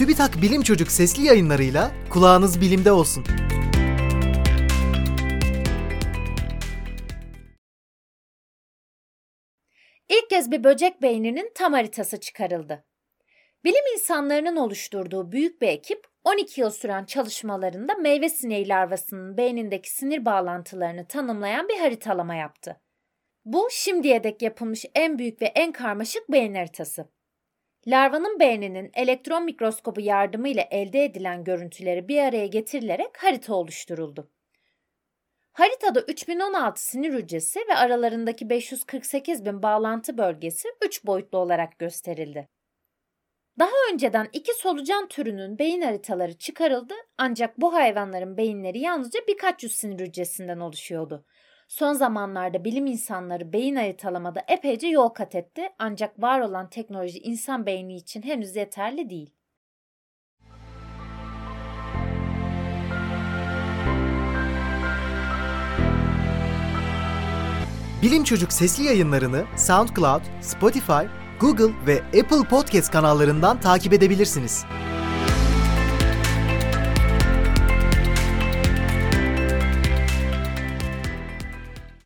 TÜBİTAK Bilim Çocuk sesli yayınlarıyla kulağınız bilimde olsun. İlk kez bir böcek beyninin tam haritası çıkarıldı. Bilim insanlarının oluşturduğu büyük bir ekip 12 yıl süren çalışmalarında meyve sineği larvasının beynindeki sinir bağlantılarını tanımlayan bir haritalama yaptı. Bu şimdiye dek yapılmış en büyük ve en karmaşık beyin haritası. Larvanın beyninin elektron mikroskobu yardımıyla elde edilen görüntüleri bir araya getirilerek harita oluşturuldu. Haritada 3016 sinir hücresi ve aralarındaki 548 bin bağlantı bölgesi 3 boyutlu olarak gösterildi. Daha önceden iki solucan türünün beyin haritaları çıkarıldı ancak bu hayvanların beyinleri yalnızca birkaç yüz sinir hücresinden oluşuyordu. Son zamanlarda bilim insanları beyin haritalamada epeyce yol kat etti ancak var olan teknoloji insan beyni için henüz yeterli değil. Bilim Çocuk sesli yayınlarını SoundCloud, Spotify, Google ve Apple Podcast kanallarından takip edebilirsiniz.